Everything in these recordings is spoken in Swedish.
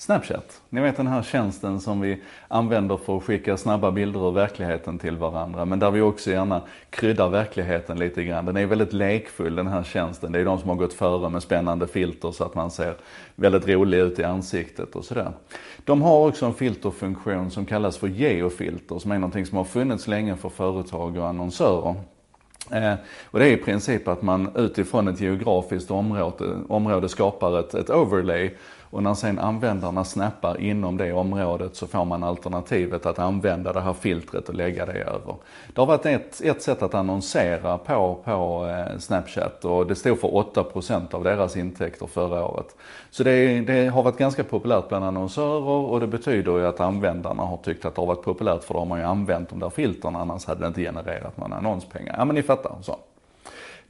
Snapchat. Ni vet den här tjänsten som vi använder för att skicka snabba bilder ur verkligheten till varandra. Men där vi också gärna kryddar verkligheten lite grann. Den är väldigt lekfull den här tjänsten. Det är de som har gått före med spännande filter så att man ser väldigt rolig ut i ansiktet och sådär. De har också en filterfunktion som kallas för geofilter som är någonting som har funnits länge för företag och annonsörer. Eh, och det är i princip att man utifrån ett geografiskt område, område skapar ett, ett overlay och när sen användarna snappar inom det området så får man alternativet att använda det här filtret och lägga det över. Det har varit ett, ett sätt att annonsera på, på eh, Snapchat och det stod för 8% av deras intäkter förra året. Så det, det, har varit ganska populärt bland annonsörer och det betyder ju att användarna har tyckt att det har varit populärt för då har man ju använt de där filtren annars hade det inte genererat några annonspengar. Ja men ni fattar. så.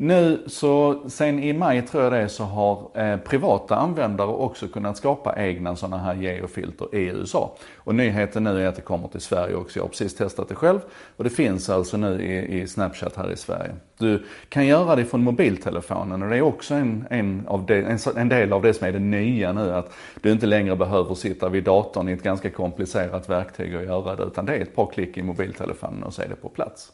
Nu så, sen i maj tror jag det så har eh, privata användare också kunnat skapa egna sådana här geofilter i USA. Och nyheten nu är att det kommer till Sverige också. Jag har precis testat det själv. Och det finns alltså nu i, i Snapchat här i Sverige. Du kan göra det från mobiltelefonen och det är också en, en, av de, en, en del av det som är det nya nu. Att du inte längre behöver sitta vid datorn i ett ganska komplicerat verktyg och göra det. Utan det är ett par klick i mobiltelefonen och så är det på plats.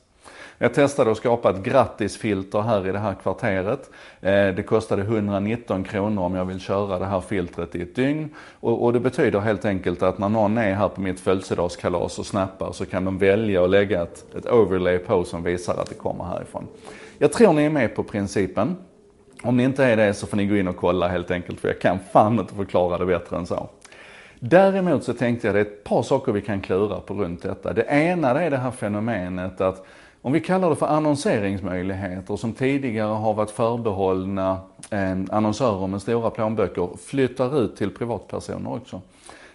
Jag testade att skapa ett grattisfilter här i det här kvarteret. Eh, det kostade 119 kronor om jag vill köra det här filtret i ett dygn. Och, det betyder helt enkelt att när någon är här på mitt födelsedagskalas och snappar så kan de välja att lägga ett, ett overlay på som visar att det kommer härifrån. Jag tror ni är med på principen. Om ni inte är det så får ni gå in och kolla helt enkelt för jag kan fan inte förklara det bättre än så. Däremot så tänkte jag det är ett par saker vi kan klura på runt detta. Det ena det är det här fenomenet att om vi kallar det för annonseringsmöjligheter som tidigare har varit förbehållna eh, annonsörer med stora plånböcker flyttar ut till privatpersoner också.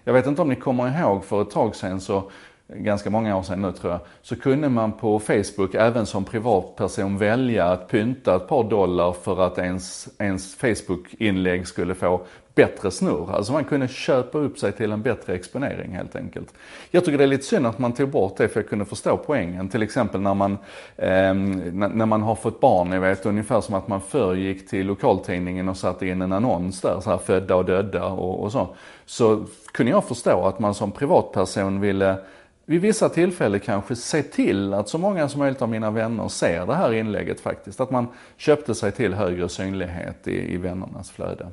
Jag vet inte om ni kommer ihåg för ett tag sedan så ganska många år sedan nu tror jag, så kunde man på Facebook även som privatperson välja att pynta ett par dollar för att ens, ens Facebook-inlägg skulle få bättre snurr. Alltså man kunde köpa upp sig till en bättre exponering helt enkelt. Jag tycker det är lite synd att man tog bort det för jag kunde förstå poängen. Till exempel när man, eh, när man har fått barn, ni vet ungefär som att man förr gick till lokaltidningen och satte in en annons där, så här födda och döda och, och så. Så kunde jag förstå att man som privatperson ville vid vissa tillfällen kanske se till att så många som möjligt av mina vänner ser det här inlägget faktiskt. Att man köpte sig till högre synlighet i, i vännernas flöde.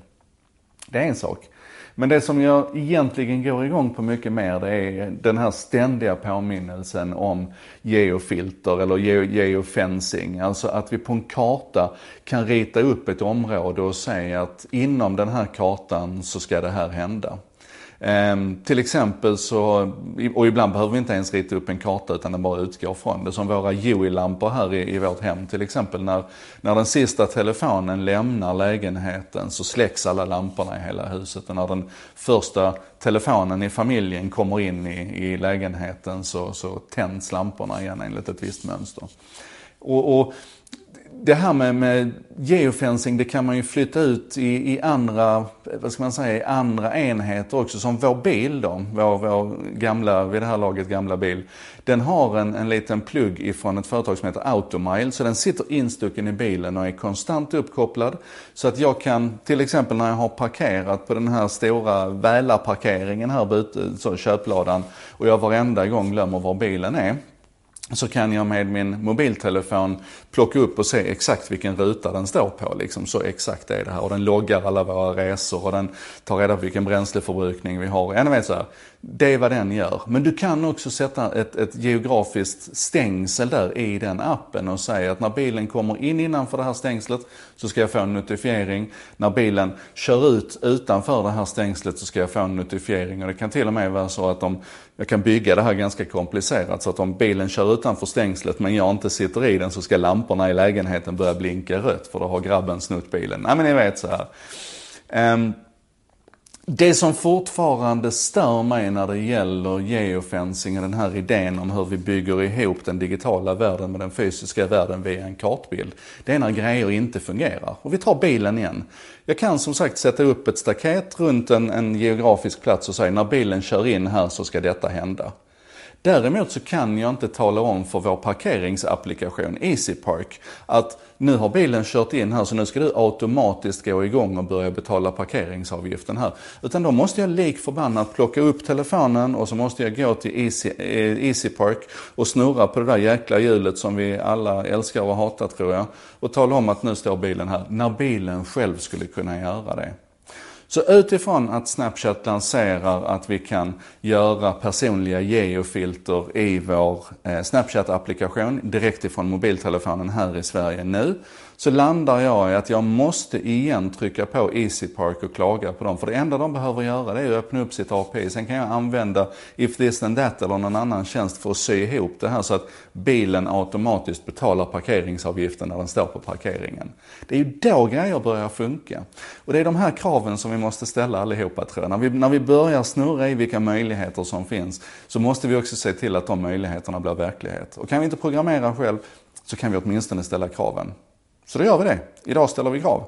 Det är en sak. Men det som jag egentligen går igång på mycket mer det är den här ständiga påminnelsen om geofilter eller geofencing. Alltså att vi på en karta kan rita upp ett område och säga att inom den här kartan så ska det här hända. Ehm, till exempel så, och ibland behöver vi inte ens rita upp en karta utan den bara utgår från det. Som våra Joey-lampor här i, i vårt hem till exempel. När, när den sista telefonen lämnar lägenheten så släcks alla lamporna i hela huset. Och när den första telefonen i familjen kommer in i, i lägenheten så, så tänds lamporna igen enligt ett visst mönster. och, och det här med, med geofencing, det kan man ju flytta ut i, i, andra, vad ska man säga, i andra enheter också. Som vår bil då, vår, vår gamla, vid det här laget gamla bil. Den har en, en liten plugg ifrån ett företag som heter Automile. Så den sitter instucken i bilen och är konstant uppkopplad. Så att jag kan, till exempel när jag har parkerat på den här stora Välarparkeringen här ute, så köpladan. Och jag varenda gång glömmer var bilen är så kan jag med min mobiltelefon plocka upp och se exakt vilken ruta den står på. Liksom. Så exakt är det här. Och den loggar alla våra resor och den tar reda på vilken bränsleförbrukning vi har. Ja, vet så här. Det är vad den gör. Men du kan också sätta ett, ett geografiskt stängsel där i den appen och säga att när bilen kommer in innanför det här stängslet så ska jag få en notifiering. När bilen kör ut utanför det här stängslet så ska jag få en notifiering. Och det kan till och med vara så att om jag kan bygga det här ganska komplicerat så att om bilen kör utanför stängslet men jag inte sitter i den så ska lamporna i lägenheten börja blinka rött för då har grabben snott bilen. Nej men ni vet så här. Um, det som fortfarande stör mig när det gäller geofencing och den här idén om hur vi bygger ihop den digitala världen med den fysiska världen via en kartbild. Det är när grejer inte fungerar. Och vi tar bilen igen. Jag kan som sagt sätta upp ett staket runt en, en geografisk plats och säga när bilen kör in här så ska detta hända. Däremot så kan jag inte tala om för vår parkeringsapplikation EasyPark att nu har bilen kört in här så nu ska du automatiskt gå igång och börja betala parkeringsavgiften här. Utan då måste jag lik förbannat plocka upp telefonen och så måste jag gå till Easy, eh, EasyPark och snurra på det där jäkla hjulet som vi alla älskar och hatar tror jag. Och tala om att nu står bilen här, när bilen själv skulle kunna göra det. Så utifrån att Snapchat lanserar att vi kan göra personliga geofilter i vår eh, Snapchat-applikation direkt ifrån mobiltelefonen här i Sverige nu, så landar jag i att jag måste igen trycka på EasyPark och klaga på dem. För det enda de behöver göra det är att öppna upp sitt API. Sen kan jag använda If this and that eller någon annan tjänst för att sy ihop det här så att bilen automatiskt betalar parkeringsavgiften när den står på parkeringen. Det är ju då grejer börjar funka. Och det är de här kraven som vi måste ställa allihopa tror jag. När vi, när vi börjar snurra i vilka möjligheter som finns så måste vi också se till att de möjligheterna blir verklighet. Och kan vi inte programmera själv så kan vi åtminstone ställa kraven. Så då gör vi det. Idag ställer vi krav.